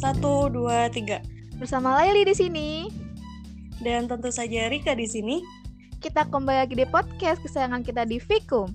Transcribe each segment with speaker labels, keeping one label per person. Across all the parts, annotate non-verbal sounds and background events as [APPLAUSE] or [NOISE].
Speaker 1: Satu, dua, tiga.
Speaker 2: Bersama Laili di sini.
Speaker 1: Dan tentu saja Rika di sini.
Speaker 2: Kita kembali lagi di podcast kesayangan kita di Fikum.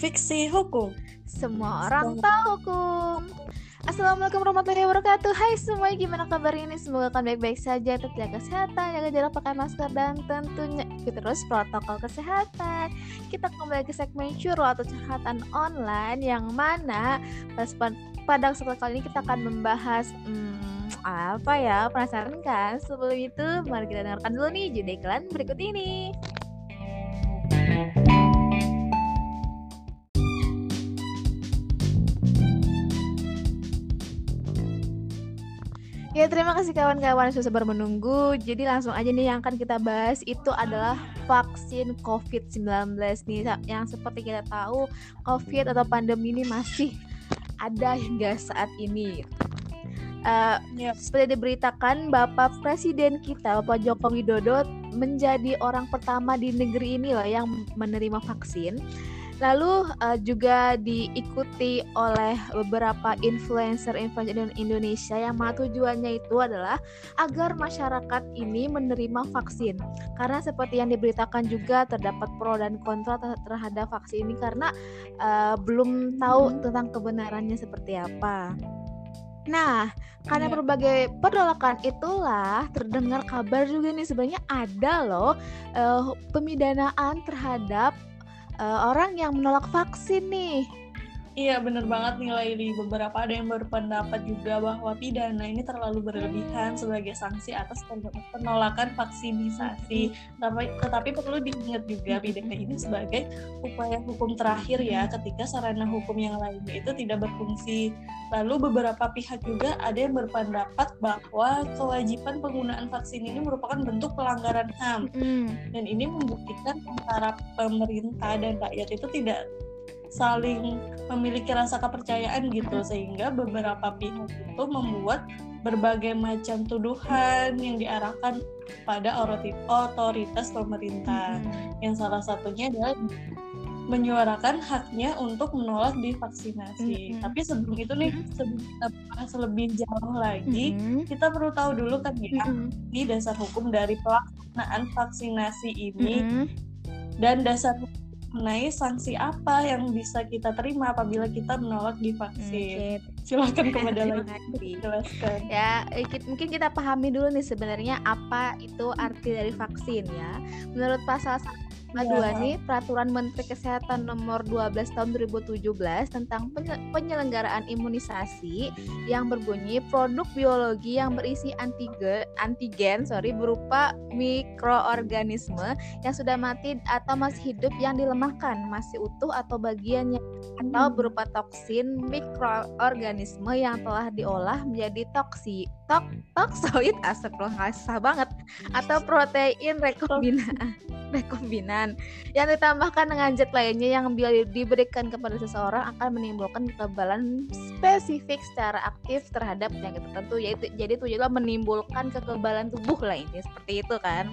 Speaker 1: Fiksi hukum.
Speaker 2: Semua orang tahu hukum. Assalamualaikum warahmatullahi wabarakatuh Hai semuanya gimana kabar ini Semoga kalian baik-baik saja Tetap jaga kesehatan Jaga jarak pakai masker Dan tentunya ikuti terus protokol kesehatan Kita kembali ke segmen curhat atau curhatan online Yang mana pas pada kesempatan kali ini kita akan membahas hmm, Apa ya penasaran kan? Sebelum itu mari kita dengarkan dulu nih Judul iklan berikut ini. Ya terima kasih kawan-kawan sudah sabar menunggu. Jadi langsung aja nih yang akan kita bahas itu adalah vaksin COVID-19 nih. Yang seperti kita tahu COVID atau pandemi ini masih ada hingga saat ini. Uh, yep. Seperti diberitakan Bapak Presiden kita Bapak Joko Widodo menjadi orang pertama di negeri ini loh yang menerima vaksin. Lalu uh, juga diikuti oleh beberapa influencer-influencer Indonesia yang mana tujuannya itu adalah agar masyarakat ini menerima vaksin. Karena seperti yang diberitakan juga terdapat pro dan kontra terhadap vaksin ini karena uh, belum tahu tentang kebenarannya seperti apa. Nah, karena yeah. berbagai penolakan itulah terdengar kabar juga nih sebenarnya ada loh uh, pemidanaan terhadap uh, orang yang menolak vaksin nih.
Speaker 1: Iya bener banget nilai di beberapa ada yang berpendapat juga bahwa pidana ini terlalu berlebihan sebagai sanksi atas penolakan vaksinisasi. Tapi, tetapi perlu diingat juga pidana ini sebagai upaya hukum terakhir ya ketika sarana hukum yang lainnya itu tidak berfungsi. Lalu beberapa pihak juga ada yang berpendapat bahwa kewajiban penggunaan vaksin ini merupakan bentuk pelanggaran HAM. Dan ini membuktikan antara pemerintah dan rakyat itu tidak saling memiliki rasa kepercayaan gitu sehingga beberapa pihak itu membuat berbagai macam tuduhan yang diarahkan pada otoritas pemerintah hmm. yang salah satunya adalah menyuarakan haknya untuk menolak divaksinasi. Mm-hmm. Tapi sebelum itu nih, sebelum kita bahas lebih jauh lagi, mm-hmm. kita perlu tahu dulu kan ya, mm-hmm. ini dasar hukum dari pelaksanaan vaksinasi ini mm-hmm. dan dasar mengenai sanksi apa yang bisa kita terima apabila kita menolak divaksin. Okay. Silakan [LAUGHS] kepada lagi
Speaker 2: jelaskan. Ya, mungkin kita pahami dulu nih sebenarnya apa itu arti dari vaksin ya. Menurut pasal Kedua ya. nih Peraturan Menteri Kesehatan Nomor 12 Tahun 2017 tentang penyelenggaraan imunisasi yang berbunyi produk biologi yang berisi antigen, antigen sorry berupa mikroorganisme yang sudah mati atau masih hidup yang dilemahkan masih utuh atau bagiannya atau hmm. berupa toksin mikroorganisme yang telah diolah menjadi toksi tok toksoid asap banget atau protein rekombinan [LAUGHS] rekombinan yang ditambahkan dengan zat lainnya yang bila diberikan kepada seseorang akan menimbulkan kekebalan spesifik secara aktif terhadap penyakit tertentu yaitu jadi tujuannya menimbulkan kekebalan tubuh lah ini seperti itu kan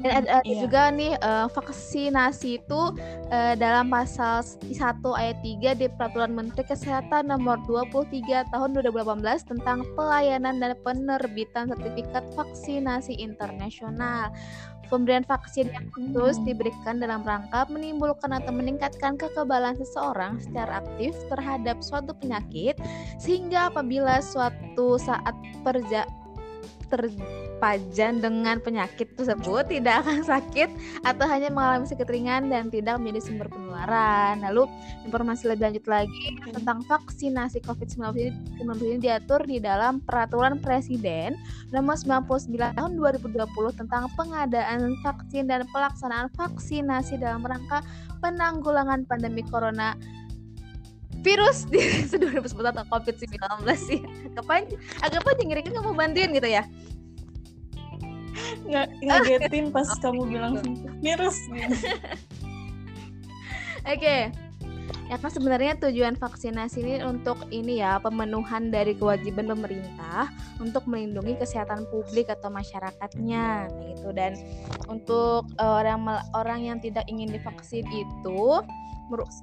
Speaker 2: dan ada, ada iya. juga nih uh, vaksinasi itu uh, dalam pasal 1 ayat 3 di Peraturan Menteri Kesehatan nomor 23 tahun 2018 tentang pelayanan dan penerbitan sertifikat vaksinasi internasional. Pemberian vaksin yang khusus hmm. diberikan dalam rangka menimbulkan atau meningkatkan kekebalan seseorang secara aktif terhadap suatu penyakit sehingga apabila suatu saat perja terpajan dengan penyakit tersebut tidak akan sakit atau hanya mengalami sakit ringan dan tidak menjadi sumber penularan. Lalu informasi lebih lanjut lagi tentang vaksinasi COVID-19 ini diatur di dalam Peraturan Presiden Nomor 99 Tahun 2020 tentang pengadaan vaksin dan pelaksanaan vaksinasi dalam rangka penanggulangan pandemi corona virus [LAUGHS] di 2019 atau COVID-19 sih. Agak panjang, agak panjang ngiri kamu bantuin gitu ya.
Speaker 1: Nggak ngagetin pas [LAUGHS] oh, kamu bilang virus.
Speaker 2: Oke. Okay. Ya kan sebenarnya tujuan vaksinasi ini untuk ini ya pemenuhan dari kewajiban pemerintah untuk melindungi kesehatan publik atau masyarakatnya gitu. Dan untuk uh, orang orang yang tidak ingin divaksin itu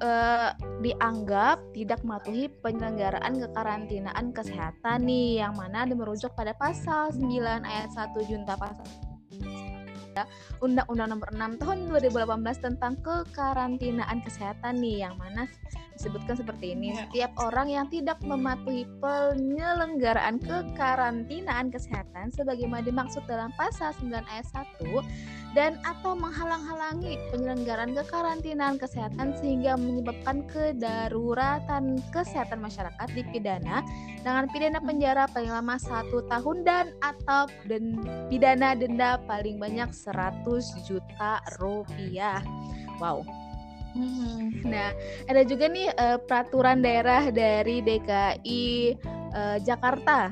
Speaker 2: uh, dianggap tidak mematuhi penyelenggaraan kekarantinaan kesehatan nih yang mana merujuk pada pasal 9 ayat 1 junta pasal Undang-Undang Nomor 6 Tahun 2018 tentang kekarantinaan kesehatan nih yang mana disebutkan seperti ini. Ya. Setiap orang yang tidak mematuhi penyelenggaraan kekarantinaan kesehatan sebagaimana dimaksud dalam pasal 9 ayat 1 dan atau menghalang-halangi penyelenggaraan kekarantinaan kesehatan sehingga menyebabkan kedaruratan kesehatan masyarakat dipidana dengan pidana penjara paling lama satu tahun dan atau dan pidana denda paling banyak 100 juta rupiah. Wow. Hmm. Nah, ada juga nih uh, peraturan daerah dari DKI uh, eh, Jakarta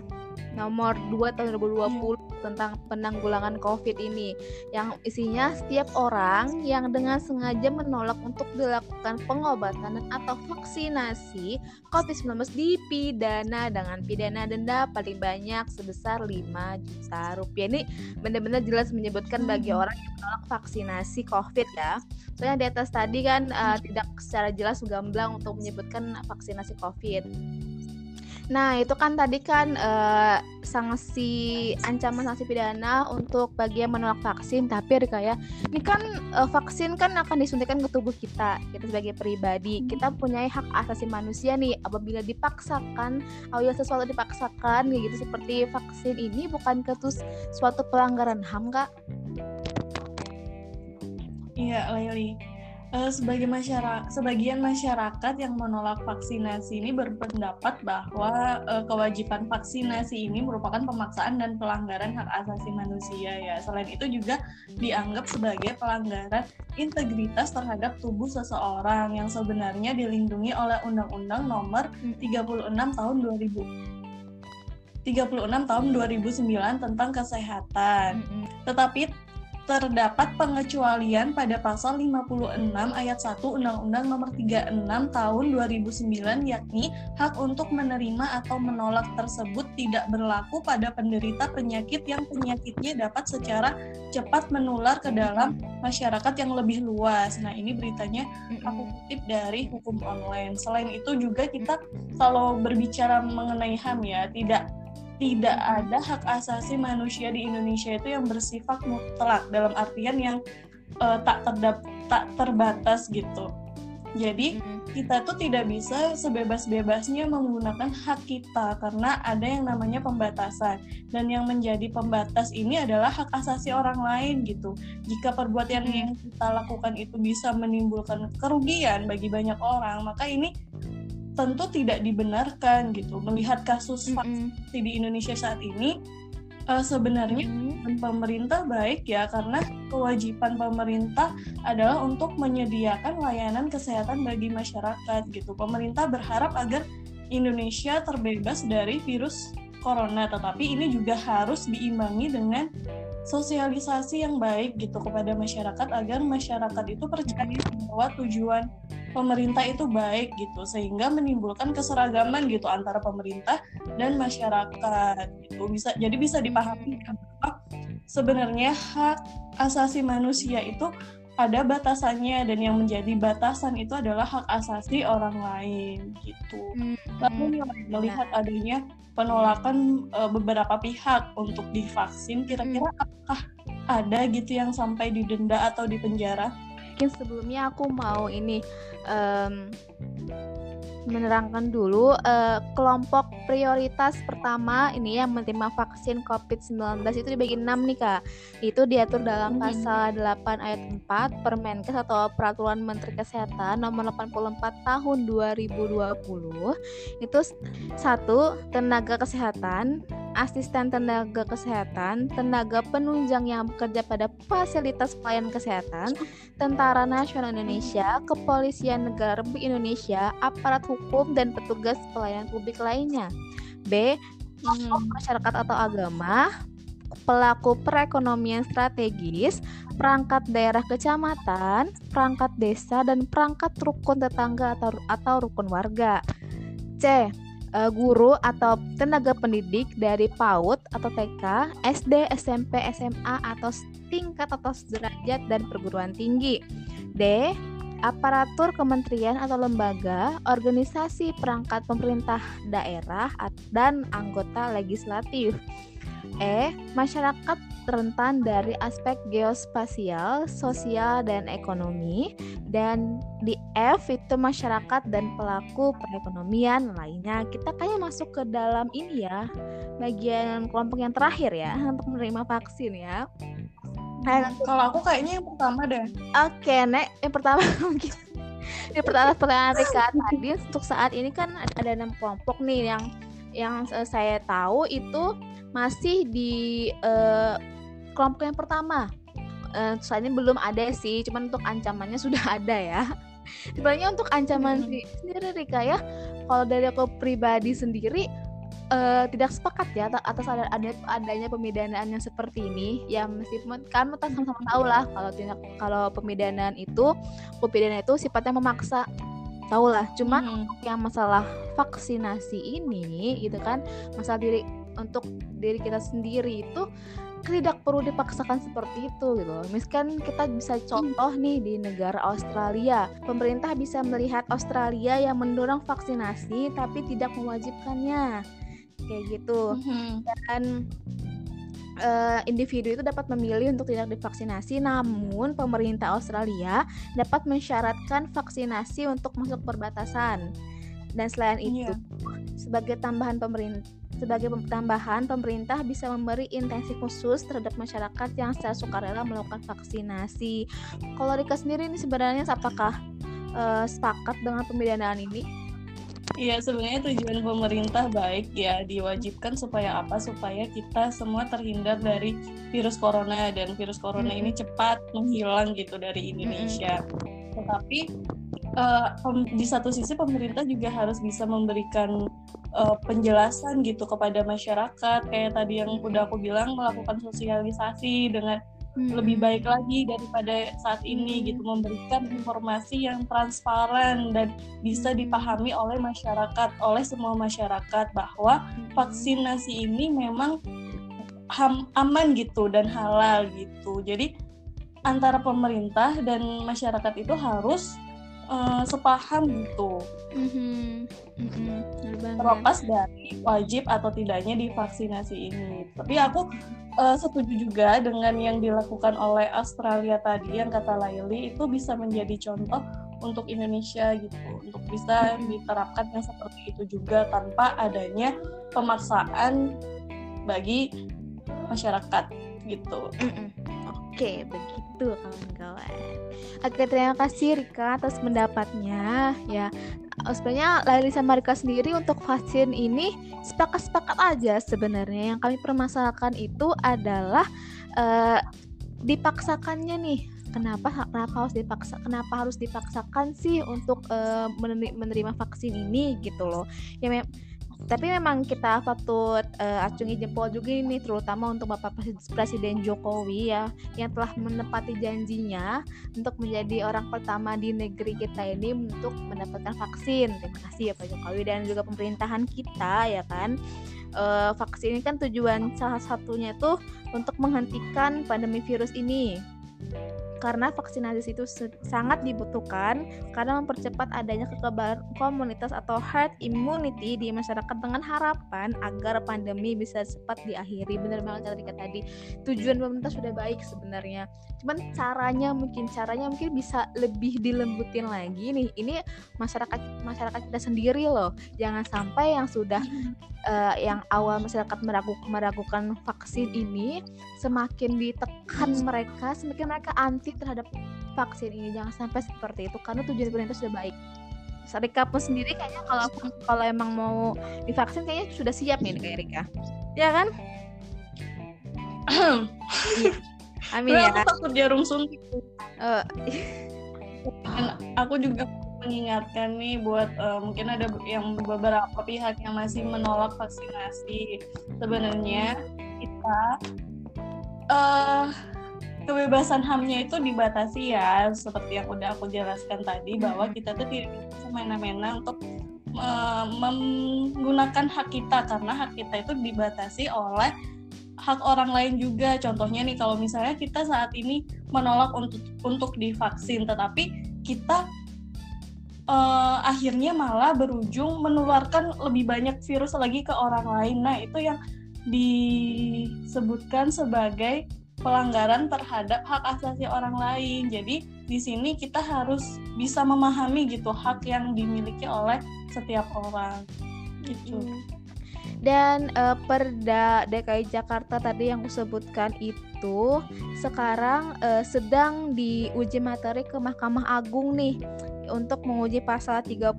Speaker 2: nomor 2 tahun 2020 tentang penanggulangan COVID ini yang isinya setiap orang yang dengan sengaja menolak untuk dilakukan pengobatan atau vaksinasi COVID-19 dipidana dengan pidana denda paling banyak sebesar 5 juta rupiah. Ini benar-benar jelas menyebutkan bagi orang yang menolak vaksinasi COVID ya. Soalnya di atas tadi kan uh, tidak secara jelas gamblang untuk menyebutkan vaksinasi COVID. Nah, itu kan tadi kan uh, sanksi ancaman sanksi pidana untuk bagi yang menolak vaksin, tapi Rika ya, ini kan uh, vaksin kan akan disuntikan ke tubuh kita, kita sebagai pribadi. Kita punya hak asasi manusia nih apabila dipaksakan, apabila sesuatu dipaksakan kayak gitu seperti vaksin ini bukan ketus suatu pelanggaran HAM, Kak?
Speaker 1: Iya, Laili uh, sebagai masyarakat sebagian masyarakat yang menolak vaksinasi ini berpendapat bahwa uh, kewajiban vaksinasi ini merupakan pemaksaan dan pelanggaran hak asasi manusia ya. Selain itu juga dianggap sebagai pelanggaran integritas terhadap tubuh seseorang yang sebenarnya dilindungi oleh Undang-Undang Nomor 36 Tahun 2000 36 tahun 2009 tentang kesehatan. Tetapi terdapat pengecualian pada pasal 56 ayat 1 Undang-Undang Nomor 36 Tahun 2009 yakni hak untuk menerima atau menolak tersebut tidak berlaku pada penderita penyakit yang penyakitnya dapat secara cepat menular ke dalam masyarakat yang lebih luas. Nah, ini beritanya aku kutip dari hukum online. Selain itu juga kita kalau berbicara mengenai HAM ya, tidak tidak ada hak asasi manusia di Indonesia itu yang bersifat mutlak dalam artian yang uh, tak terdap tak terbatas gitu. Jadi kita tuh tidak bisa sebebas-bebasnya menggunakan hak kita karena ada yang namanya pembatasan dan yang menjadi pembatas ini adalah hak asasi orang lain gitu. Jika perbuatan yang kita lakukan itu bisa menimbulkan kerugian bagi banyak orang, maka ini tentu tidak dibenarkan gitu melihat kasus vaksin mm -hmm. di Indonesia saat ini uh, sebenarnya mm -hmm. pemerintah baik ya karena kewajiban pemerintah adalah untuk menyediakan layanan kesehatan bagi masyarakat gitu pemerintah berharap agar Indonesia terbebas dari virus corona tetapi ini juga harus diimbangi dengan sosialisasi yang baik gitu kepada masyarakat agar masyarakat itu percaya bahwa tujuan pemerintah itu baik gitu sehingga menimbulkan keseragaman gitu antara pemerintah dan masyarakat gitu bisa jadi bisa dipahami bahwa sebenarnya hak asasi manusia itu ada batasannya dan yang menjadi batasan itu adalah hak asasi orang lain gitu. Hmm. Lalu melihat adanya penolakan e, beberapa pihak untuk divaksin, kira-kira hmm. apakah ada gitu yang sampai didenda atau dipenjara?
Speaker 2: Mungkin sebelumnya aku mau ini um, menerangkan dulu uh, kelompok prioritas pertama ini yang menerima vaksin COVID-19 itu dibagi 6 nih Kak. Itu diatur dalam pasal 8 ayat 4 Permenkes atau Peraturan Menteri Kesehatan nomor 84 tahun 2020. Itu satu tenaga kesehatan, asisten tenaga kesehatan, tenaga penunjang yang bekerja pada fasilitas pelayanan kesehatan, Tentara Nasional Indonesia, Kepolisian Negara Republik Indonesia, aparat hukum dan petugas pelayanan publik lainnya. B. Tokoh masyarakat atau agama, pelaku perekonomian strategis, perangkat daerah kecamatan, perangkat desa, dan perangkat rukun tetangga atau, atau rukun warga. C uh, guru atau tenaga pendidik dari PAUD atau TK, SD, SMP, SMA atau tingkat atau derajat dan perguruan tinggi. D. aparatur kementerian atau lembaga, organisasi perangkat pemerintah daerah dan anggota legislatif. E. Masyarakat rentan dari aspek geospasial, sosial, dan ekonomi. Dan di F itu masyarakat dan pelaku perekonomian lainnya. Kita kayak masuk ke dalam ini ya, bagian kelompok yang terakhir ya, [LAUGHS] untuk menerima vaksin ya.
Speaker 1: Nah, kalau aku kayaknya yang pertama deh.
Speaker 2: Oke, okay, Nek. Yang pertama [LAUGHS] mungkin yang pertama pertanyaan Rika tadi untuk saat ini kan ada enam kelompok nih yang yang saya tahu itu masih di uh, kelompok yang pertama. Uh, saat ini belum ada sih, cuman untuk ancamannya [LAUGHS] sudah ada ya. Sebenarnya untuk ancaman hmm. sendiri Rika ya, kalau dari aku pribadi sendiri uh, tidak sepakat ya atas ada, ada adanya pemidanaan yang seperti ini ya meskipun kan kita sama-sama tahu lah kalau tindak kalau pemidanaan itu pemidanaan itu sifatnya memaksa tahu lah cuma hmm. yang masalah vaksinasi ini gitu kan masalah diri untuk diri kita sendiri itu tidak perlu dipaksakan seperti itu gitu. Misalkan kita bisa contoh nih di negara Australia, pemerintah bisa melihat Australia yang mendorong vaksinasi tapi tidak mewajibkannya kayak gitu mm-hmm. dan uh, individu itu dapat memilih untuk tidak divaksinasi, namun pemerintah Australia dapat mensyaratkan vaksinasi untuk masuk perbatasan. Dan selain itu, yeah. sebagai tambahan pemerintah sebagai tambahan, pemerintah bisa memberi intensi khusus terhadap masyarakat yang secara sukarela melakukan vaksinasi. Kalau Rika sendiri ini sebenarnya apakah uh, sepakat dengan pemidanaan ini?
Speaker 1: Iya sebenarnya tujuan pemerintah baik ya diwajibkan supaya apa? Supaya kita semua terhindar dari virus corona dan virus corona ini cepat menghilang gitu dari Indonesia. Tetapi uh, di satu sisi pemerintah juga harus bisa memberikan uh, penjelasan gitu kepada masyarakat. Kayak tadi yang udah aku bilang melakukan sosialisasi dengan hmm. lebih baik lagi daripada saat ini gitu memberikan informasi yang transparan dan bisa dipahami oleh masyarakat oleh semua masyarakat bahwa vaksinasi ini memang ham, aman gitu dan halal gitu jadi antara pemerintah dan masyarakat itu harus uh, sepaham gitu mm-hmm. Mm-hmm. Terlepas dari wajib atau tidaknya divaksinasi ini. Tapi aku uh, setuju juga dengan yang dilakukan oleh Australia tadi yang kata Laili itu bisa menjadi contoh untuk Indonesia gitu. Untuk bisa diterapkan yang seperti itu juga tanpa adanya pemaksaan bagi masyarakat gitu.
Speaker 2: Oke, begitu kawan-kawan. Oke, terima kasih Rika atas pendapatnya. Ya, Oh, sebenarnya Laili sama Rika sendiri untuk vaksin ini sepakat-sepakat aja sebenarnya yang kami permasalahkan itu adalah uh, dipaksakannya nih kenapa kenapa harus dipaksa kenapa harus dipaksakan sih untuk uh, menerima vaksin ini gitu loh ya tapi memang kita patut uh, acungi jempol juga ini terutama untuk Bapak Presiden Jokowi ya yang telah menepati janjinya untuk menjadi orang pertama di negeri kita ini untuk mendapatkan vaksin. Terima kasih ya Pak Jokowi dan juga pemerintahan kita ya kan. Uh, vaksin ini kan tujuan salah satunya tuh untuk menghentikan pandemi virus ini karena vaksinasi itu sangat dibutuhkan karena mempercepat adanya kekebalan komunitas atau herd immunity di masyarakat dengan harapan agar pandemi bisa cepat diakhiri. Benar banget kata tadi. Tujuan pemerintah sudah baik sebenarnya. Cuman caranya mungkin caranya mungkin bisa lebih dilembutin lagi nih. Ini masyarakat masyarakat kita sendiri loh. Jangan sampai yang sudah uh, yang awal masyarakat meragukan, meragukan vaksin ini semakin ditekan mereka, semakin mereka anti terhadap vaksin ini jangan sampai seperti itu karena tujuan pemerintah sudah baik Rika pun sendiri kayaknya kalau kalau emang mau divaksin kayaknya sudah siap nih kayak Rika ya kan
Speaker 1: Amin ya. Aku takut jarum suntik. Uh. aku juga mengingatkan nih buat uh, mungkin ada yang beberapa pihak yang masih menolak vaksinasi. Sebenarnya kita uh, kebebasan hamnya itu dibatasi ya seperti yang udah aku jelaskan tadi bahwa kita tuh tidak bisa semena-mena untuk uh, menggunakan hak kita karena hak kita itu dibatasi oleh hak orang lain juga contohnya nih kalau misalnya kita saat ini menolak untuk untuk divaksin tetapi kita uh, akhirnya malah berujung menularkan lebih banyak virus lagi ke orang lain. Nah, itu yang disebutkan sebagai pelanggaran terhadap hak asasi orang lain. Jadi di sini kita harus bisa memahami gitu hak yang dimiliki oleh setiap orang. Gitu.
Speaker 2: Dan uh, Perda DKI Jakarta tadi yang kusebutkan itu sekarang uh, sedang diuji materi ke Mahkamah Agung nih untuk menguji pasal 30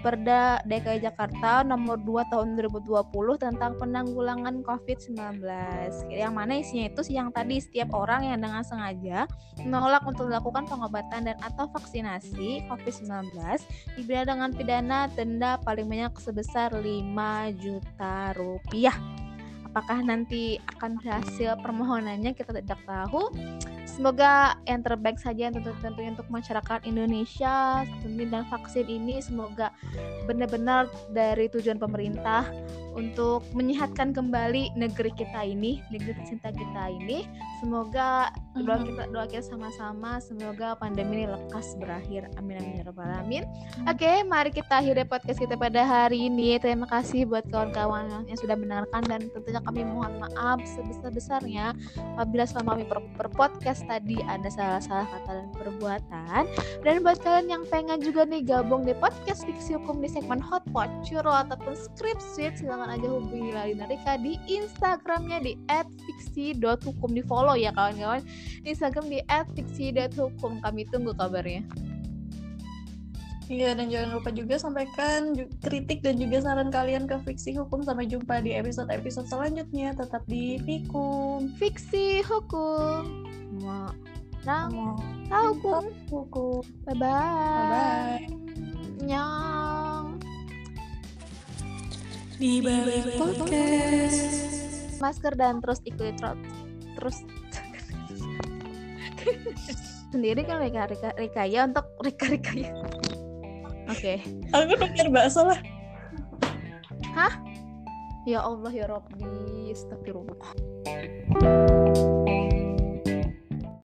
Speaker 2: Perda DKI Jakarta nomor 2 tahun 2020 tentang penanggulangan COVID-19. Yang mana isinya itu yang tadi setiap orang yang dengan sengaja menolak untuk melakukan pengobatan dan atau vaksinasi COVID-19 diberi dengan pidana denda paling banyak sebesar 5 juta rupiah. Apakah nanti akan berhasil permohonannya kita tidak tahu. Semoga yang terbaik saja tentu tentunya untuk masyarakat Indonesia dan vaksin ini semoga benar-benar dari tujuan pemerintah untuk menyehatkan kembali negeri kita ini, negeri tercinta kita ini. Semoga doa kita doa kita sama-sama semoga pandemi ini lekas berakhir. Amin amin ya rabbal alamin. Oke, okay, mari kita akhiri podcast kita pada hari ini. Terima kasih buat kawan-kawan yang sudah mendengarkan dan tentunya kami mohon maaf sebesar-besarnya apabila selama kami berpodcast tadi ada salah-salah kata dan perbuatan. Dan buat kalian yang pengen juga nih gabung di podcast fiksi hukum di segmen Hotpot, Curol ataupun Script Suite silahkan aja hubungi Lalina Rika di Instagramnya di @fiksi.hukum di follow ya kawan-kawan di Instagram di @fiksi.hukum kami tunggu kabarnya
Speaker 1: Iya, dan jangan lupa juga sampaikan kritik dan juga saran kalian ke Fiksi Hukum. Sampai jumpa di episode-episode selanjutnya. Tetap di Fikum.
Speaker 2: Fiksi Hukum. Mau. Tahu hukum.
Speaker 1: Hukum.
Speaker 2: Bye-bye.
Speaker 1: Bye-bye.
Speaker 2: Nyong
Speaker 1: di balik podcast.
Speaker 2: Masker dan terus ikuti trot. Terus. Sendiri kan Rika Rika Rika ya untuk Rika Rika ya. Oke. Okay.
Speaker 1: aku pikir bakso lah.
Speaker 2: Hah? Ya Allah ya Robbi astagfirullah